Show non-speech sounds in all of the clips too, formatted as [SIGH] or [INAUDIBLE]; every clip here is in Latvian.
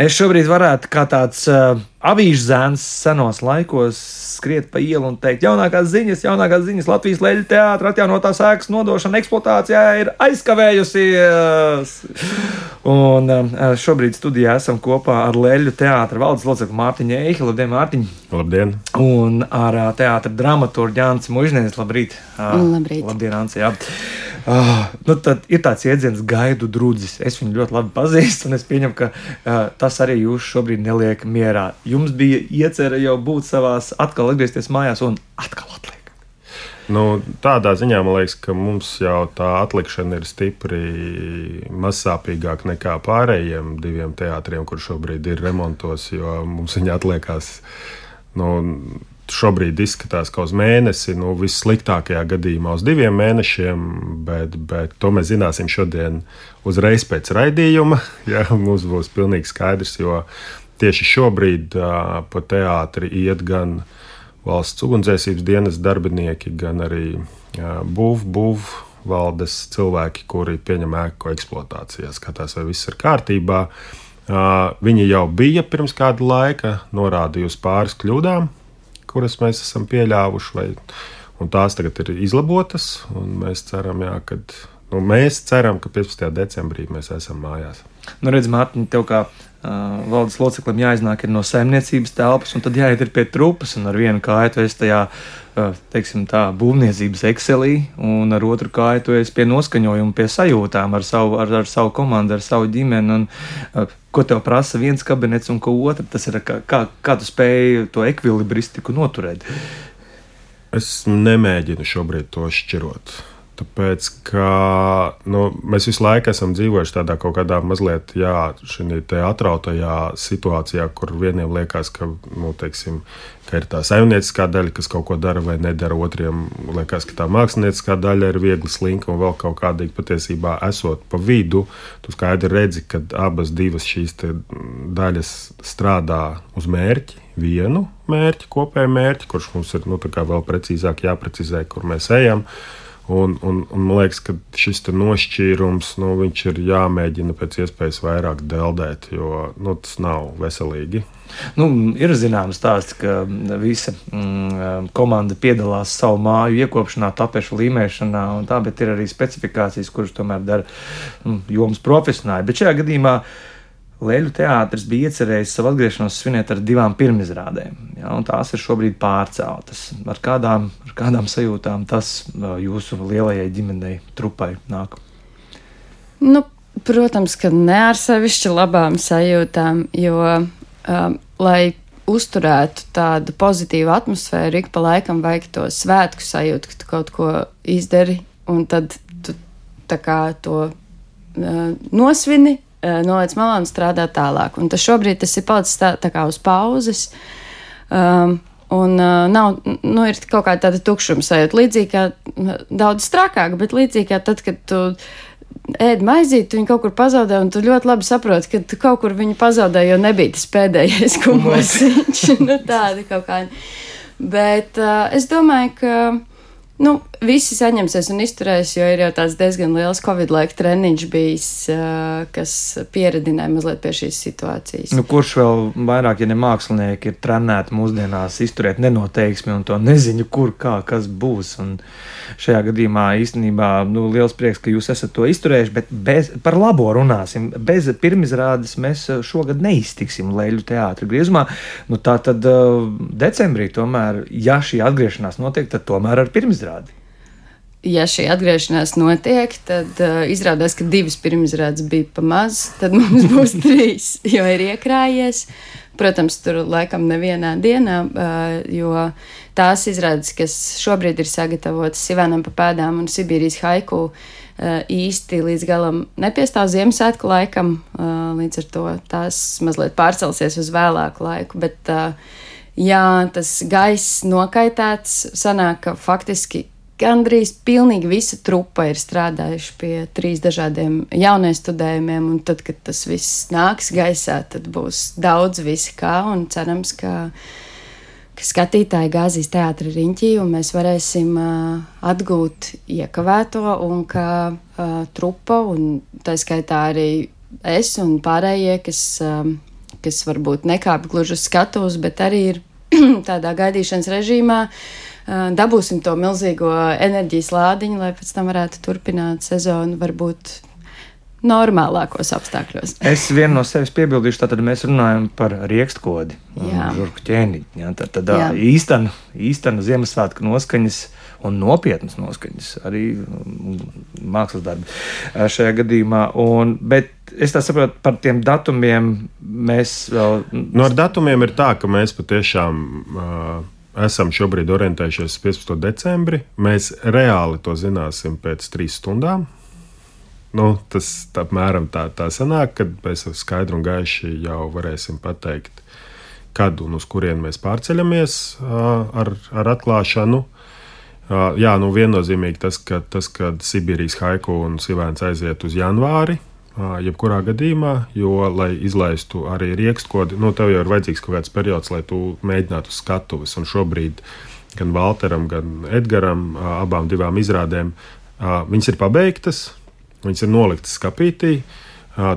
Es šobrīd varētu kā tāds uh, avīžu zēns senos laikos skriet pa ielu un teikt, jaunākās ziņas, jaunākās ziņas Latvijas leļu teātris atjaunotās ēkas nodošana eksploatācijā ir aizkavējusies. Un uh, šobrīd studijā esam kopā ar leļu teātra valdes locekli Mārtiņu Eihi. Labdien, Mārtiņ! Labdien! Un ar uh, teātra dramaturgu Jānis Mužnienis. Labrīt! Uh, Labrīt! Labdien, Ansi! Jā. Uh, nu tad ir tāds jēdziens, gaidu drudzis. Es viņu ļoti labi pazīstu, un es pieņemu, ka uh, tas arī jūs šobrīd neliek mierā. Jums bija iecerē jau būt savās, atkal atgriezties mājās un atkal atlikt. Nu, tādā ziņā man liekas, ka mums jau tā atlikšana ir stipri mazsāpīgāka nekā pārējiem diviem teātriem, kur šobrīd ir remontos, jo mums viņa atliekās. Nu, šobrīd izskatās, ka uz mēnesi, nu, vissliktākajā gadījumā uz diviem mēnešiem, bet, bet to mēs zināsim šodien uzreiz pēc raidījuma. [LAUGHS] Jā, mums būs pilnīgi skaidrs, jo tieši šobrīd uh, pa teātri iet gan valsts ugunsdzēsības dienas darbinieki, gan arī uh, būv, būv valdes cilvēki, kuri pieņem ēku eksploatācijā, skatās, vai viss ir kārtībā. Uh, viņi jau bija pirms kāda laika norādījusi pāris kļūdām, kuras mēs esam pieļāvuši, vai, un tās tagad ir izlabotas. Mēs ceram, jā, ka, nu, mēs ceram, ka 15. decembrī mēs esam mājās. Nu, redz, Mārtiņ, tev kā uh, valdes loceklim jāiznāk no saimniecības telpas, un tad jāiet pie trupas, un ar vienu kāju tu esi tajā, uh, teiksim, tā būvniecības Excelī, un ar otru kāju tu esi pie noskaņojuma, pie sajūtām ar savu, ar, ar savu komandu, ar savu ģimeni, un uh, ko tev prasa viens kabinets un ko otru, tas ir, kā, kā, kā tu spēj to ekvilibristiku noturēt. Es nemēģinu šobrīd to šķirot. Tāpēc, ka nu, mēs visu laiku esam dzīvojuši tādā kaut kādā mazliet atrautajā situācijā, kur vieniem liekas, ka, nu, teiksim, ka ir tā saimnieciskā daļa, kas kaut ko dara vai nedara. Otriem liekas, ka tā mākslinieckā daļa ir viegli slinka un vēl kaut kādīgi patiesībā esot pa vidu. Tu skaidri redzi, ka abas šīs daļas strādā uz mērķi, vienu mērķi, kopēju mērķi, kurš mums ir nu, vēl precīzāk jāprecizē, kur mēs ejam. Uh, Un, un, un man liekas, ka šis nošķīrums nu, ir jāmēģina pēc iespējas vairāk deldēt, jo nu, tas nav veselīgi. Nu, ir zināms stāsts, ka visa mm, komanda piedalās savu māju iekopšanā, tapešu līmēšanā, tā, bet ir arī specifikācijas, kuras tomēr dara mm, jomas profesionāli. Bet šajā gadījumā uh, Lēļu teātris bija iecerējis savu atgriešanos svinēt ar divām pirmizrādēm, ja, un tās ir šobrīd pārceltas. Ar kādām, ar kādām sajūtām tas jūsu lielajai ģimenei, trupai nāk? Nu, protams, ka ne ar sevišķi labām sajūtām, jo, um, lai uzturētu tādu pozitīvu atmosfēru, ik pa laikam vajag to svētku sajūtu, ka tu kaut ko izdari, un tad tu tā kā to uh, nosvini noliec malā un strādā tālāk. Un tas šobrīd tas ir palicis tā, tā kā uz pauzes. Um, Un uh, nav, nu, ir kaut kāda tāda tukšuma sajūta. Līdzīgi kā daudz strakāk, bet līdzīgi kā tad, kad tu ēd maizīti, tu viņu kaut kur pazaudē, un tu ļoti labi saproti, ka tu kaut kur viņu pazaudē, jo nebija tas pēdējais [LAUGHS] kumosiņš. [LAUGHS] nu, tāda kaut kāda. Bet uh, es domāju, ka Nu, visi saņemsies un izturēs, jo ir jau tāds diezgan liels Covid laika treniņš bijis, kas pieredināja mazliet pie šīs situācijas. Nu, kurš vēl vairāk, ja ne mākslinieki, ir trenēti mūsdienās izturēt nenoteiksmi un to neziņu, kur kā kas būs. Un šajā gadījumā īstenībā nu, liels prieks, ka jūs esat to izturējuši, bet bez, par labo runāsim. Bez pirmizrādes mēs šogad neiztiksim Leļu teātra griezumā. Nu, tā tad decembrī tomēr, ja šī atgriešanās notiek, tad tomēr ar pirmizrādi izrādi? Ja šī atgriešanās notiek, tad uh, izrādās, ka divas pirmizrādes bija pa maz, tad [LAUGHS] mums būs trīs, jo ir iekrājies. Protams, tur laikam nevienā dienā, uh, jo tās izrādes, kas šobrīd ir sagatavotas Sivanam pa pēdām un Sibīrijas haiku, uh, īsti līdz galam nepiestāv Ziemassvētku laikam, uh, līdz ar to tās mazliet pārcelsies uz vēlāku laiku. Bet, uh, Jā, tas gaiss nokaitēts. Sanāk, ka faktiski gandrīz pilnīgi visa trupa ir strādājuši pie trīs dažādiem jauniem studējumiem, un tad, kad tas viss nāks gaisā, tad būs daudz visi kā, un cerams, ka, ka skatītāji gāzīs teātri riņķī, un mēs varēsim uh, atgūt iekavēto, un ka uh, trupa, un tā skaitā arī es un pārējie, kas uh, kas varbūt nekāp gluži uz skatuves, bet arī ir [CLEARS THROAT] tādā gaidīšanas režīmā. Dabūsim to milzīgo enerģijas lādiņu, lai pēc tam varētu turpināt sezonu, varbūt normālākos apstākļos. es vienu no sevis piebildīšu, tātad mēs runājam par rīkstodi, žurku ķēniņu. Ja, tad tad īstena, īstena Ziemassvētku noskaņas un nopietnas noskaņas arī mākslas darbi šajā gadījumā. Un, bet es saprotu, par tiem datumiem mēs vēl. No ar datumiem ir tā, ka mēs patiešām. Uh, esam šobrīd orientējušies uz 15. decembri. Mēs reāli to zināsim pēc trīs stundām. Nu, tas apmēram tā, tā sanāk, kad mēs skaidri un gaiši jau varēsim pateikt, kad un uz kurien mēs pārceļamies ar, ar atklāšanu. Jā, nu viennozīmīgi tas, ka, tas, kad Sibīrijas haiku un Sivēns aiziet uz janvāri, jebkurā gadījumā, jo, lai izlaistu arī rīkstkodu, nu, tev jau ir vajadzīgs kaut kāds periods, lai tu mēģinātu skatuves. Un šobrīd gan Walteram, gan Edgaram, abām divām izrādēm, viņas ir pabeigtas, Viņas ir noliktas skapītī.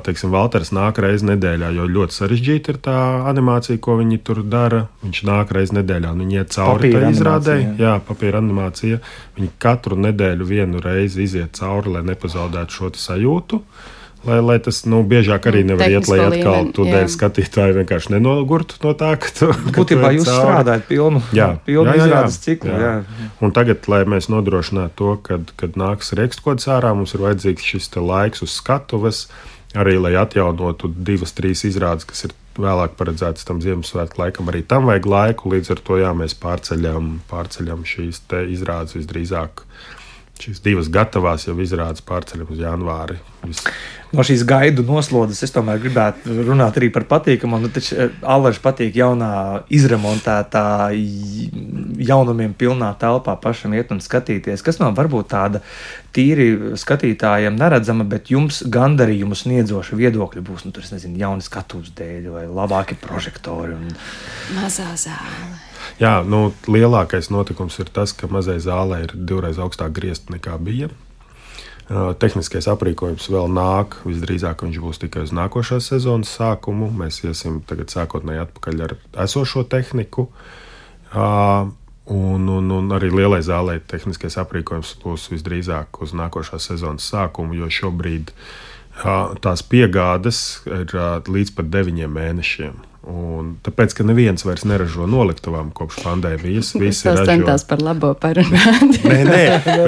Teiksim, Valters nāk reizes nedēļā, jo ļoti sarežģīta ir tā animācija, ko viņi tur dara. Viņš nāk reizes nedēļā, un viņi iet cauri tai izrādē. Jā, jā papīra animācija. Viņi katru nedēļu vienu reizi iziet cauri, lai nepazaudētu šo sajūtu. Uh, Lai, lai tas nu, biežāk arī nevar iet, lai atkal tu dēļ skatītāji vienkārši nenogurtu no tā, ka tu. Būtībā jūs cauri. strādājat pilnu, jā, pilnu jā, jā, izrādes ciklu. Jā. Jā. Un tagad, lai mēs nodrošinātu to, kad, kad nāks rekstkods ārā, mums ir vajadzīgs šis laiks uz skatuves, arī lai atjaunotu divas, trīs izrādes, kas ir vēlāk paredzētas tam Ziemassvētku laikam. Arī tam vajag laiku, līdz ar to jā, mēs pārceļam, pārceļam šīs izrādes visdrīzāk. Šīs divas gatavās jau izrādes pārceļam uz janvāri. Viss no šīs gaidu noslodzes es tomēr gribētu runāt arī par patīkamu. Nu, taču eh, Alaži patīk jaunā, izremontētā, jaunumiem pilnā telpā pašam iet un skatīties. Kas no varbūt tāda tīri skatītājiem neredzama, bet jums gandarījumu sniedzoša viedokļa būs, nu, tur, nezinu, jauni skatuves dēļ vai labāki prožektori. Un... Mazā zāle. Jā, nu, lielākais notikums ir tas, ka mazai zālē ir divreiz augstāk griezti nekā bija. Tehniskais aprīkojums vēl nāk. Visdrīzāk viņš būs tikai uz nākošās sezonas sākumu. Mēs iesim tagad sākotnēji atpakaļ ar esošo tehniku. Un, un, un arī lielai zālē tehniskais aprīkojums būs visdrīzāk uz nākošās sezonas sākumu, jo šobrīd tās piegādes ir līdz pat deviņiem mēnešiem. Un tāpēc, ka neviens vairs neražo noliktavām kopš pandēmijas, [LAUGHS] visi ir. Centās par labo parunāt. nē, nē,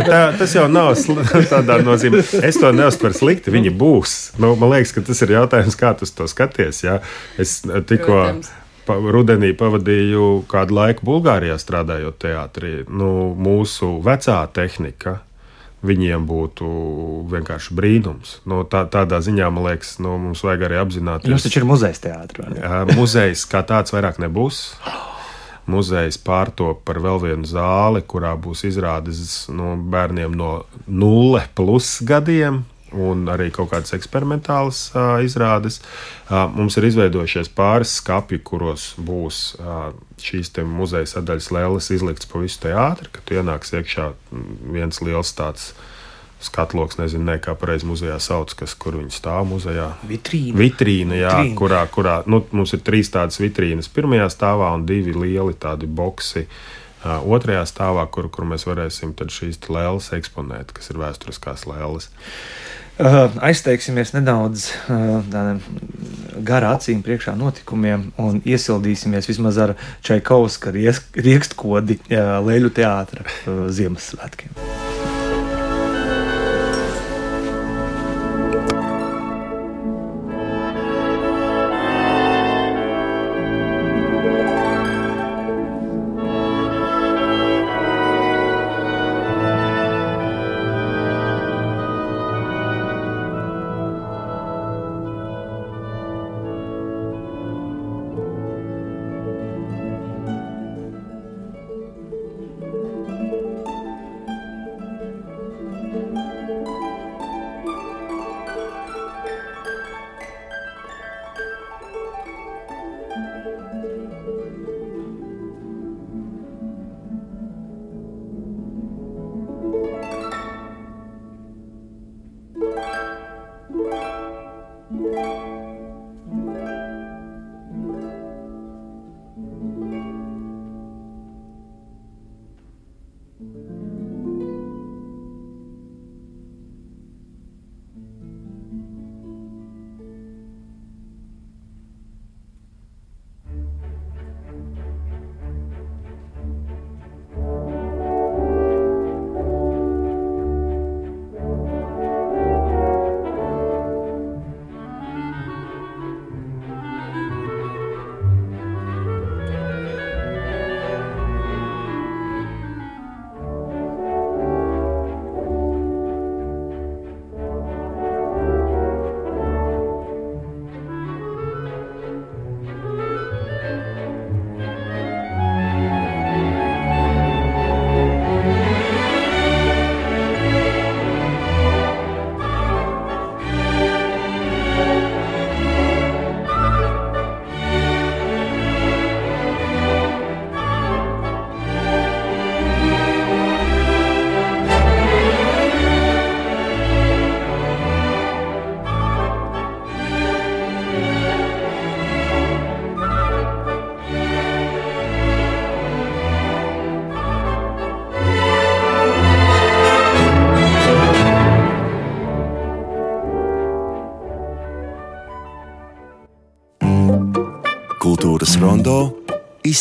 tā, tas jau nav [LAUGHS] tādā nozīmē. Es to neuztveru slikti, viņi būs. Nu, man liekas, ka tas ir jautājums, kā tu to skaties. Jā. Es tikko. Pa, rudenī pavadīju kādu laiku Bulgārijā strādājot teātrī. Nu, mūsu vecā tehnika, viņiem būtu vienkārši brīnums. Nu, tā, tādā ziņā, man liekas, nu, mums vajag arī apzināties. Jums taču ir muzejs teātris. Muzejs kā tāds vairāk nebūs. Muzejs pārtop par vēl vienu zāli, kurā būs izrādes no nu, bērniem no 0 plus gadiem un arī kaut kādas eksperimentālas uh, izrādes. Uh, mums ir izveidojušies pāris skati, kuros būs uh, šīs muzeja sadaļas lēlas izliktas pa visu teātri, kad ienāks iekšā viens liels tāds. Skatloks, nezinu, ne, kā pareizi muzejā sauc, kas, kur viņi stāv muzejā. Vitrīna. Vitrīna, jā, Vitrīna. kurā, kurā nu, mums ir trīs tādas vitrīnas. Pirmajā stāvā un divi lieli tādi boxi. Uh, otrajā stāvā, kur, kur mēs varēsim šīs lēlas eksponēt, kas ir vēsturiskās lēlas. Aizteigsimies nedaudz tādiem garā acīm priekšā notikumiem un iesildīsimies vismaz ar Čaikovska riekstkodi uh, Leļu teātra Ziemassvētkiem.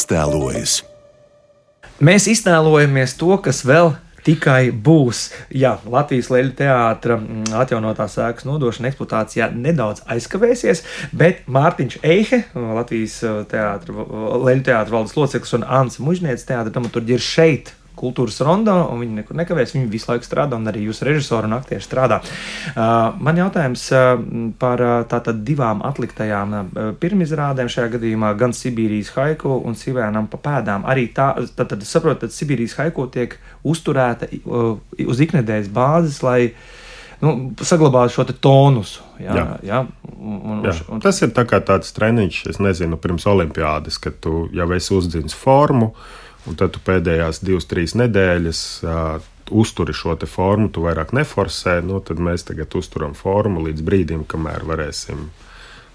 Iztēlojas. Mēs iztēlojamies to, kas vēl tikai būs. Jā, Latvijas Leļu teātra mm, atjaunotās ēkas nodošana eksploatācijā nedaudz aizkavēsies, bet Mārtiņš Eihe, Latvijas uh, teātra, Leļu teātra valdes loceklis un Ants Mužnieks teātra dramaturgi ir šeit kultūras rondā, un viņi nekur nekavēs. Viņi visu laiku strādā, un arī jūsu režisori un aktieri strādā. Uh, man jautājums uh, par uh, tātad divām atliktajām uh, pirmizrādēm šajā gadījumā, gan Sibīrijas haiku un Sivēnam pa pēdām. Arī tā, tad, tad saprotat, ka Sibīrijas haiku tiek uzturēta uh, uz iknedēļas bāzes, lai nu, saglabātu šo tonusu. Jā, jā. Jā, un, jā. Un, tas ir tā tāds treniņš, es nezinu, pirms olimpiādas, kad tu jau esi uzdzins formu. Uh, un tad tu pēdējās divas, trīs nedēļas uh, uzturi šo formu, tu vairāk neforsē. Nu, tad mēs tagad uzturam formu līdz brīdim, kamēr varēsim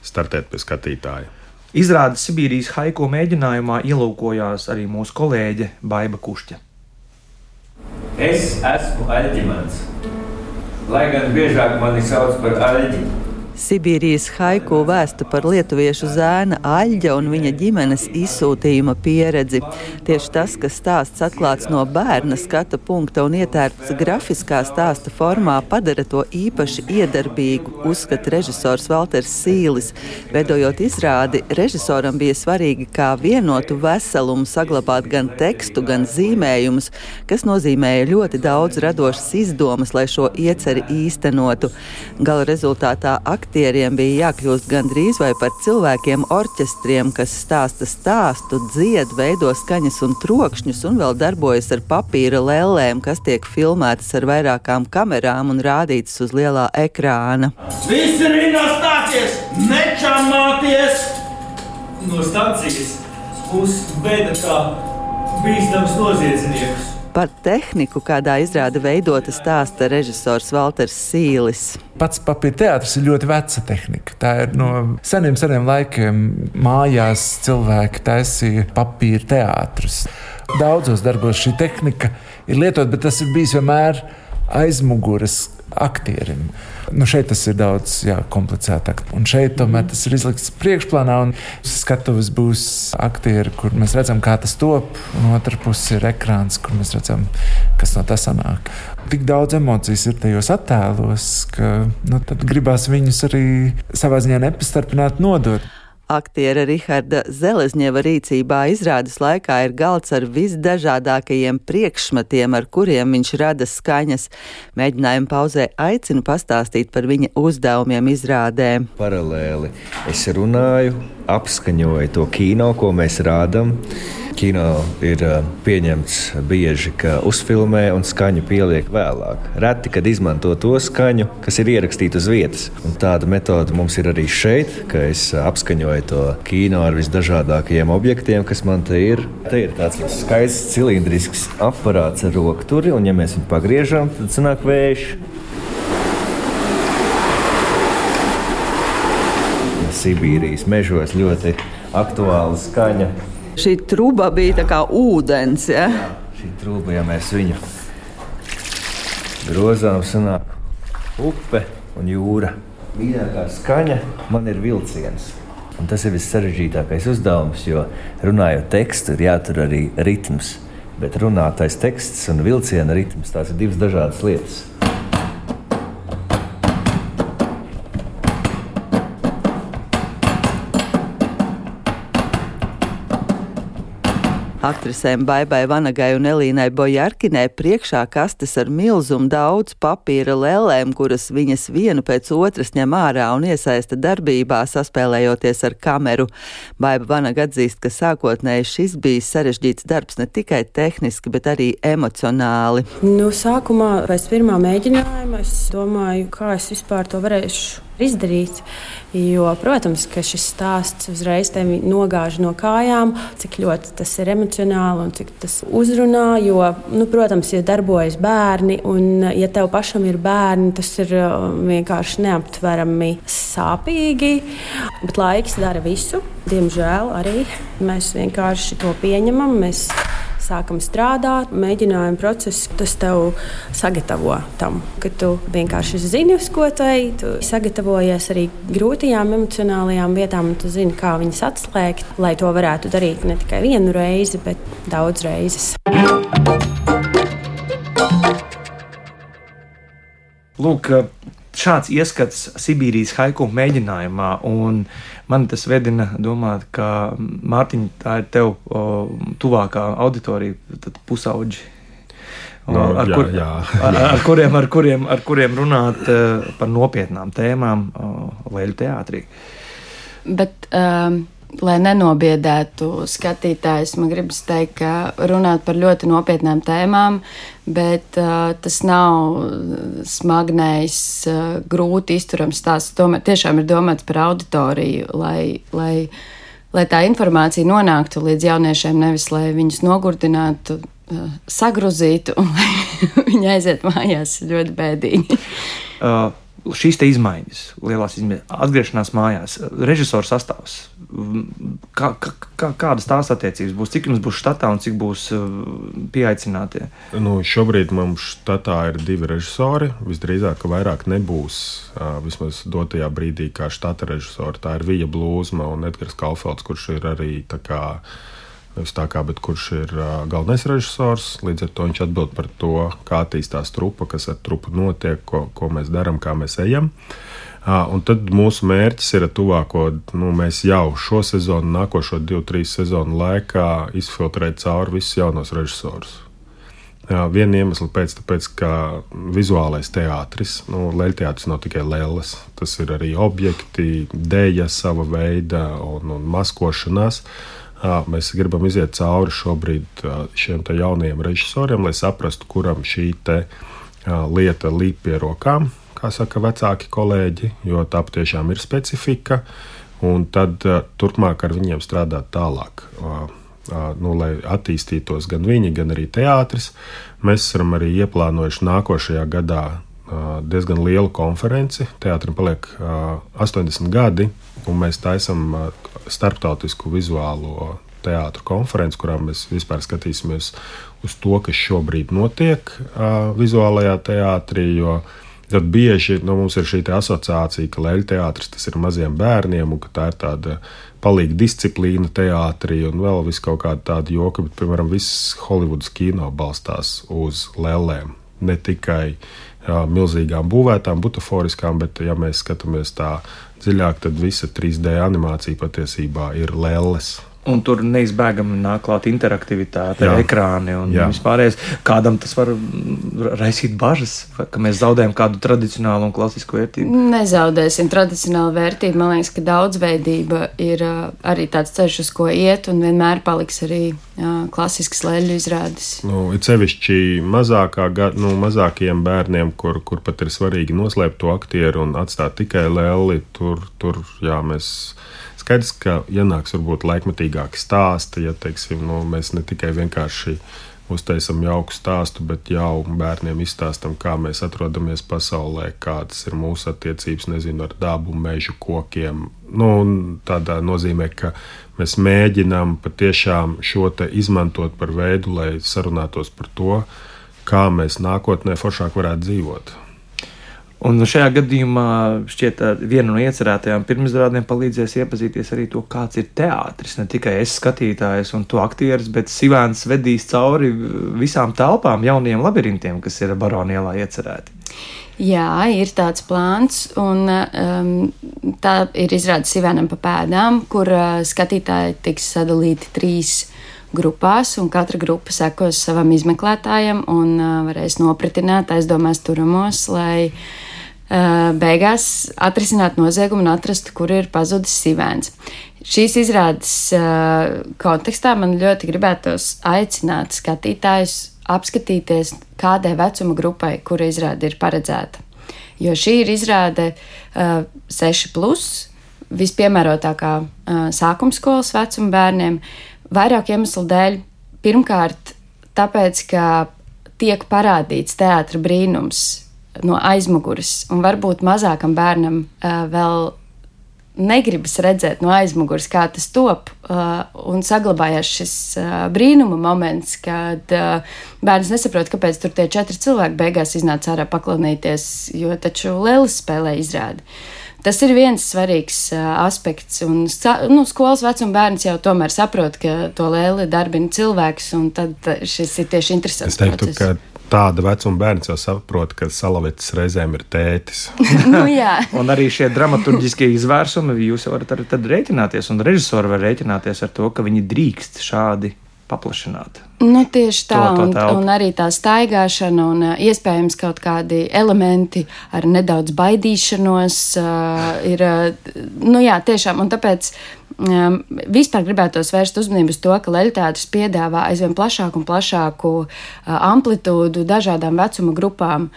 startēt pie skatītāja. Izrādes Sibīrijas haiku mēģinājumā ielūkojās arī mūsu kolēģe Baiva Kušķa. Es esmu Aļģimants, lai gan biežāk mani sauc par Aļģi. Sibīrijas haiku vēstu par lietuviešu zēna Aļģa un viņa ģimenes izsūtījuma pieredzi. Tieši tas, ka stāsts atklāts no bērna skata punkta un ietērpts grafiskā stāsta formā, padara to īpaši iedarbīgu, uzskata režisors Valters Sīlis. Veidojot izrādi, režisoram bija svarīgi kā vienotu veselumu saglabāt gan tekstu, gan zīmējumus, kas nozīmēja ļoti daudz radošas izdomas, lai šo ieceri īstenotu. Gala rezultātā aktīvi aktieriem bija jākļūst gandrīz vai par cilvēkiem orķestriem, kas stāsta stāstu, dzied, veido skaņas un trokšņus, un vēl darbojas ar papīra lēlēm, kas tiek filmētas ar vairākām kamerām un rādītas uz lielā ekrāna. Visi rindā stāties, nečamāties! No stācijas mūs veda kā bīstams noziedznieks. Par tehniku, kādā izrāda veidota stāsta režisors Walters Sīlis. Pats papīra teātris ir ļoti veca tehnika. Tā ir no seniem, seniem laikiem. Mājās cilvēki taisīja papīra teātrus. Daudzos darbos šī tehnika ir lietota, bet tas ir bijis vienmēr aizmugures aktierim. Nu, šeit tas ir daudz jā, komplicētāk. Un šeit tomēr tas ir izlikts priekšplānā, un skatuves būs aktieri, kur mēs redzam, kā tas top, un otrā pusē ir ekrāns, kur mēs redzam, kas no tā sanāk. Tik daudz emocijas ir tajos attēlos, ka nu, gribās viņus arī savā ziņā nepastarpināt nodot. Aktiera Riharda Zelezņeva rīcībā izrādes laikā ir galds ar visdažādākajiem priekšmetiem, ar kuriem viņš rada skaņas. Mēģinājuma pauzē aicinu pastāstīt par viņa uzdevumiem izrādē. Paralēli es runāju, apskaņoju to kino, ko mēs rādām kino ir pieņemts bieži, ka uzfilmē un skaņu pieliek vēlāk. Reti, kad izmanto to skaņu, kas ir ierakstīta uz vietas. Un tāda metode mums ir arī šeit, ka es apskaņoju to kino ar visdažādākajiem objektiem, kas man te ir. Te ir tāds skaists cilindrisks aparāts ar rokturi, un ja mēs viņu pagriežam, tad sanāk vējš. Sibīrijas mežos ļoti aktuāla skaņa šī truba bija tā kā ūdens. Ja? Jā, šī truba, ja mēs viņu grozām, sanāk upe un jūra. Mīļākā skaņa man ir vilciens. Un tas ir vissarežģītākais uzdevums, jo runājot tekstu, ir jātur arī ritms. Bet runātais teksts un vilciena ritms tās ir divas dažādas lietas. Aktrisēm Baibai Vanagai un Elīnai Bojarkinai priekšā kastes ar milzumu daudz papīra lēlēm, kuras viņas vienu pēc otras ņem ārā un iesaista darbībā, saspēlējoties ar kameru. Baiba Vanaga atzīst, ka sākotnēji šis bija sarežģīts darbs ne tikai tehniski, bet arī emocionāli. Nu, sākumā, pēc pirmā mēģinājuma, es domāju, kā es vispār to varēšu izdarīt. Jo, protams, ka šis stāsts uzreiz tevi nogāž no kājām, cik ļoti tas ir emocionāli un cik tas uzrunā. Jo, nu, protams, ja darbojas bērni, un ja tev pašam ir bērni, tas ir uh, vienkārši neaptverami sāpīgi. Bet laiks dara visu. Diemžēl arī mēs vienkārši to pieņemam. Mēs sākam strādāt, mēģinājuma process, tas tev sagatavo tam, ka tu vienkārši zini, uz ko tu ej, tu sagatavojies arī grūtajām emocionālajām vietām, un tu zini, kā viņas atslēgt, lai to varētu darīt ne tikai vienu reizi, bet daudz reizes. Lūk, šāds ieskats Sibīrijas haiku mēģinājumā, un man tas vedina domāt, ka Mārtiņa, tā ir tev o, tuvākā auditorija, tad pusauģi. No, ar, jā, kur, jā. ar, [LAUGHS] ar, kuriem, ar, kuriem, ar kuriem runāt eh, par nopietnām tēmām Leļu teātrī. Bet, um, lai nenobiedētu skatītājus, man gribas teikt, ka runāt par ļoti nopietnām tēmām, bet uh, tas nav smagnējs, uh, grūti izturams stāsts. Tomēr tiešām ir domāts par auditoriju, lai, lai, lai tā informācija nonāktu līdz jauniešiem, nevis lai viņus nogurdinātu. uh, Sagrozītu, un [LAUGHS] viņi aiziet mājās ļoti bēdīgi. Uh, šīs izmaiņas, lielās izmaiņas, atgriešanās mājās, režisora sastāvs. Kā, kā, kādas tās attiecības būs? Cik jums būs štatā un cik būs uh, pieaicinātie? Nu, šobrīd mums štatā ir divi režisori. Visdrīzāk, ka vairāk nebūs. Uh, vismaz dotajā brīdī, kā štata režisori. Tā ir Vija Blūzma un Edgars Kalfelds, kurš ir arī tā kā. Nevis tā kā, bet kurš ir uh, galvenais režisors. Līdz ar to viņš atbild par to, kā attīstās trupa, kas ar trupu notiek, ko, ko mēs darām, kā mēs ejam. Uh, un tad mūsu mērķis ir tuvāko, nu, mēs jau šo sezonu, nākošo divu, trīs sezonu laikā izfiltrēt cauri visus jaunos režisorus. Viena iemesla pēc, tāpēc, ka vizuālais teātris, nu, leļteātris nav tikai lēlas, tas ir arī objekti, dēļa sava veida un, un maskošanās. Jā, mēs gribam iziet cauri šobrīd šiem jaunajiem režisoriem, lai saprastu, kuram šī lieta līp pie rokām, kā saka vecāki kolēģi, jo tā patiešām ir specifika. Un tad turpmāk ar viņiem strādāt tālāk. Nu, lai attīstītos gan viņi, gan arī teātris, mēs esam arī ieplānojuši nākošajā gadā diezgan lielu konferenci. Teātrim paliek ā, 80 gadi, un mēs taisām ā, starptautisku vizuālo teātru konferenci, kurā mēs vispār skatīsimies uz to, kas šobrīd notiek ā, vizuālajā teātrī. Tad bieži nu, mums ir šī asociācija, ka leļu teātris ir maziem bērniem, un tā ir tāda palīga disciplīna teātrī, un vēl vis kaut kāda tāda joka, bet, piemēram, viss Holivudas kino balstās uz lēlēm. Ne tikai jā, milzīgām būvētām, butaforiskām, bet, ja mēs skatāmies tā dziļāk, tad visa 3D animācija patiesībā ir lēles. Un tur neizbēgami nāk klāt interaktivitāte, Jā. ekrāni un vispārējais. Kādam tas var raisīt bažas, ka mēs zaudējam kādu tradicionālu un klasisku vērtību. Nezaudēsim tradicionālu vērtību. Man liekas, ka daudzveidība ir arī tāds ceļš, uz ko iet, un vienmēr paliks arī klasisks leļu izrādes. Nu, ir sevišķi mazākā, nu, mazākiem bērniem, kur, kur pat ir svarīgi noslēpt to aktieru un atstāt tikai lēli. Tur, tur jā, mēs skaidrs, ka ienāks varbūt laikmetīgāki stāsti, ja teiksim, nu, mēs ne tikai vienkārši uztaisām jauku stāstu, bet jau bērniem izstāstām, kā mēs atrodamies pasaulē, kādas ir mūsu attiecības, nezinu, ar dabu, mežu, kokiem. Nu, tādā nozīmē, ka mēs mēģinām patiešām šo izmantot par veidu, lai sarunātos par to, kā mēs nākotnē foršāk varētu dzīvot. Un šajā gadījumā šķiet, viena no iecerētajām pirmizrādēm palīdzēs iepazīties arī to, kāds ir teātris. Ne tikai es skatītājs un to aktieris, bet Sivāns vedīs cauri visām telpām, jauniem labirintiem, kas ir Baronielā iecerēti. Jā, ir tāds plāns, un um, tā ir izrādes Sivēnam pa pēdām, kur uh, skatītāji tiks sadalīti trīs grupās, un katra grupa sekos savam izmeklētājam un uh, varēs nopratināt aizdomās turamos, lai uh, beigās atrisinātu noziegumu un atrastu, kur ir pazudis Sivēns. Šīs izrādes uh, kontekstā man ļoti gribētos aicināt skatītājus apskatīties, kādai vecuma grupai, kura izrāde ir paredzēta. Jo šī ir izrāde uh, 6, plus, vispiemērotākā uh, sākuma skolas vecuma bērniem, vairāk iemeslu dēļ. Pirmkārt, tāpēc, ka tiek parādīts teātris brīnums no aizmugures, un varbūt mazākam bērnam uh, vēl negribas redzēt no aizmugures, kā tas top. Uh, un saglabājās šis uh, brīnuma moments, kad uh, bērns nesaprot, kāpēc tur tie četri cilvēki beigās iznāca ārā paklausīties, jo taču Lēlis spēlē izrādi. Tas ir viens svarīgs uh, aspekts, un nu, skolas vecuma bērns jau tomēr saprot, ka to lēli darbina cilvēks, un tad šis ir tieši interesants. Es teiktu, process. ka tāda vecuma bērns jau saprot, ka Salavits reizēm ir tētis. [LAUGHS] nu, jā. un arī šie dramaturgiskie izvērsumi, jūs varat arī tad rēķināties, un režisori var rēķināties ar to, ka viņi drīkst šādi paplašināt. Nu, tieši tā, to, to un, un arī tā staigāšana, un uh, iespējams kaut kādi elementi ar nedaudz baidīšanos uh, ir. Uh, nu, jā, tiešām, un tāpēc um, vispār gribētos vērst uzmanību uz to, ka leļķētris piedāvā aizvien plašāku un plašāku uh, amplitūdu dažādām vecuma grupām.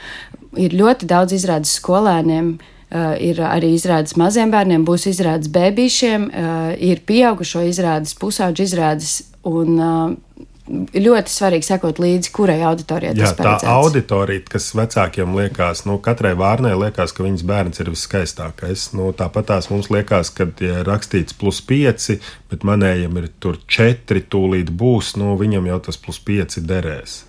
Ir ļoti daudz izrādes skolēniem. Uh, ir arī izrādes maziem bērniem, būs izrādes bērniem, uh, ir pieaugušo izrādes, pusauģu izrādes. Un, uh, ļoti svarīgi sekot līdzi, kurai auditorijai tas ir. Tā auditorija, kas vecākiem liekas, nu, katrai vārnai liekas, ka viņas bērns ir viskaistākais. Nu, tāpat tās mums liekas, ka ir rakstīts plus pieci, bet manējiem ir tur četri, tūlīt būs, nu, viņam jau tas plus pieci derēs.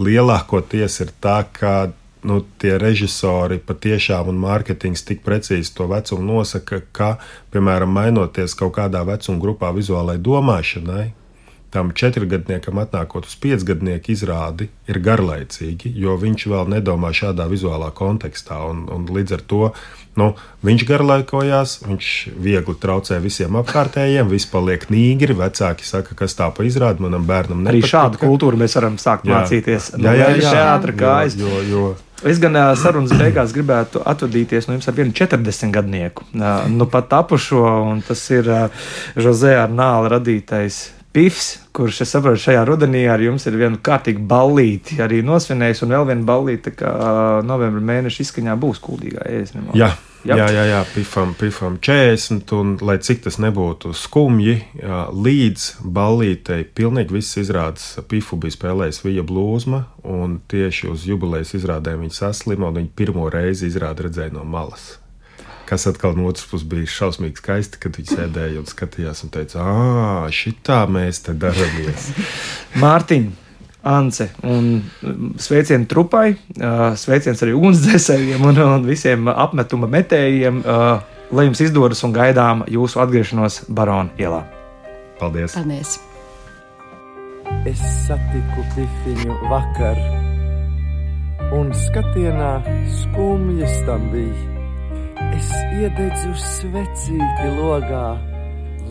Lielākoties ir tā, ka nu, tie režisori patiešām un mārketings tik precīzi to vecumu nosaka, ka, piemēram, mainoties kaut kādā vecuma grupā vizuālai domāšanai, tam četrgadniekam atnākot uz piecgadnieku izrādi ir garlaicīgi, jo viņš vēl nedomā šādā vizuālā kontekstā. Un, un līdz ar to nu, viņš garlaikojās, viņš viegli traucē visiem apkārtējiem, viss paliek nīgri. Vecāki saka, kas tā pa izrādi manam bērnam nepatīk. Arī šādu kultūru mēs varam sākt jā. mācīties. Jā, jā, jā, jā, jā, jā, jo, jo, Es gan sarunas beigās gribētu atvadīties no jums ar vienu 40 gadnieku. Nu pat tapušo, un tas ir Jose Arnāla radītais Pifs, kurš, es saprotu, šajā rudenī ar jums ir viena kārtīga ballīte arī nosvinējis, un vēl viena ballīte, kā novembra mēneša izskaņā būs kuldīgā. Jā, jā, jā, jā, jā pifam, pifam 40, un lai cik tas nebūtu skumji, līdz ballītei pilnīgi viss izrādes pifu bija spēlējis Vija Blūzma, un tieši uz jubilejas izrādēm viņa saslima, un viņa pirmo reizi izrādi redzēja no malas kas atkal no otras puses bija šausmīgi skaisti, kad viņi sēdēja un skatījās un teica, ah, šitā mēs te daramies. [LAUGHS] Mārtiņ! Ance un mm, sveicienu trupai, sveiciens arī ugunsdzēsējiem un, un visiem apmetuma metējiem, lai jums izdodas un gaidām jūsu atgriešanos Barona ielā. Paldies! Paldies. Es satiku pifiņu vakar, un skatienā skumjas tam bija Es iededzu svecīti logā,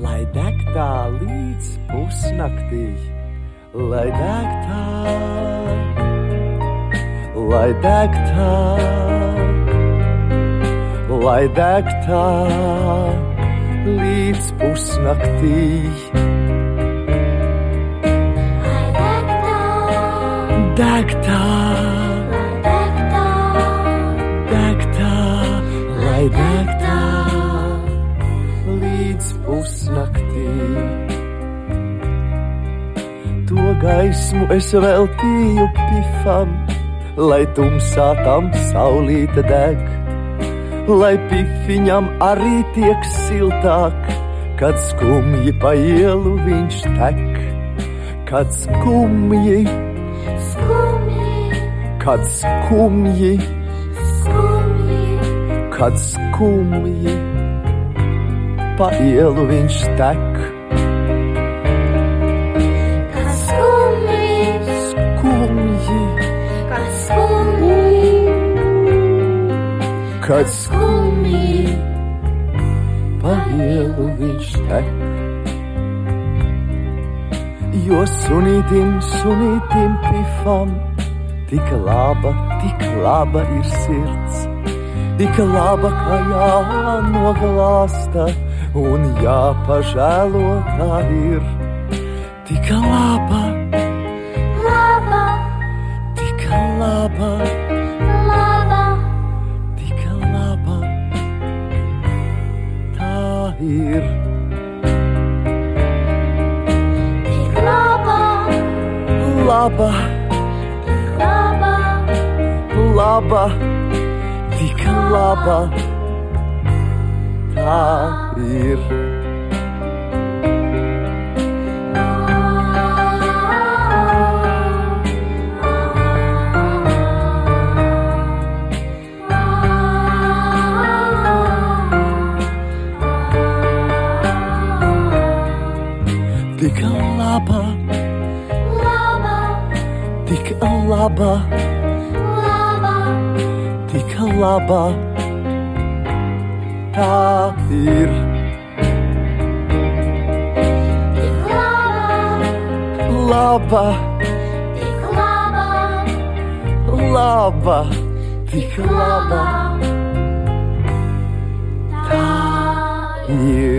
lai deg tā līdz pusnaktī, lai deg tā, lai deg tā, lai deg tā līdz pusnaktī. Deg tā, gaismu es veltīju pifam, lai tumsā tam saulīte deg, lai pifiņam arī tiek siltāk, kad skumji pa ielu viņš tek, kad skumji, skumji, kad skumji kad skumji pa ielu viņš tek. Kad skumji pa ielu viņš tek. Jo sunītim, sunītim pifam, tik laba, tik laba ir sirds tik laba, ka jānoglāsta un jāpažēlo tā ir. Tik laba, laba. Tā ir tik laba, laba, tik laba, laba, tik laba. laba. Tā Ir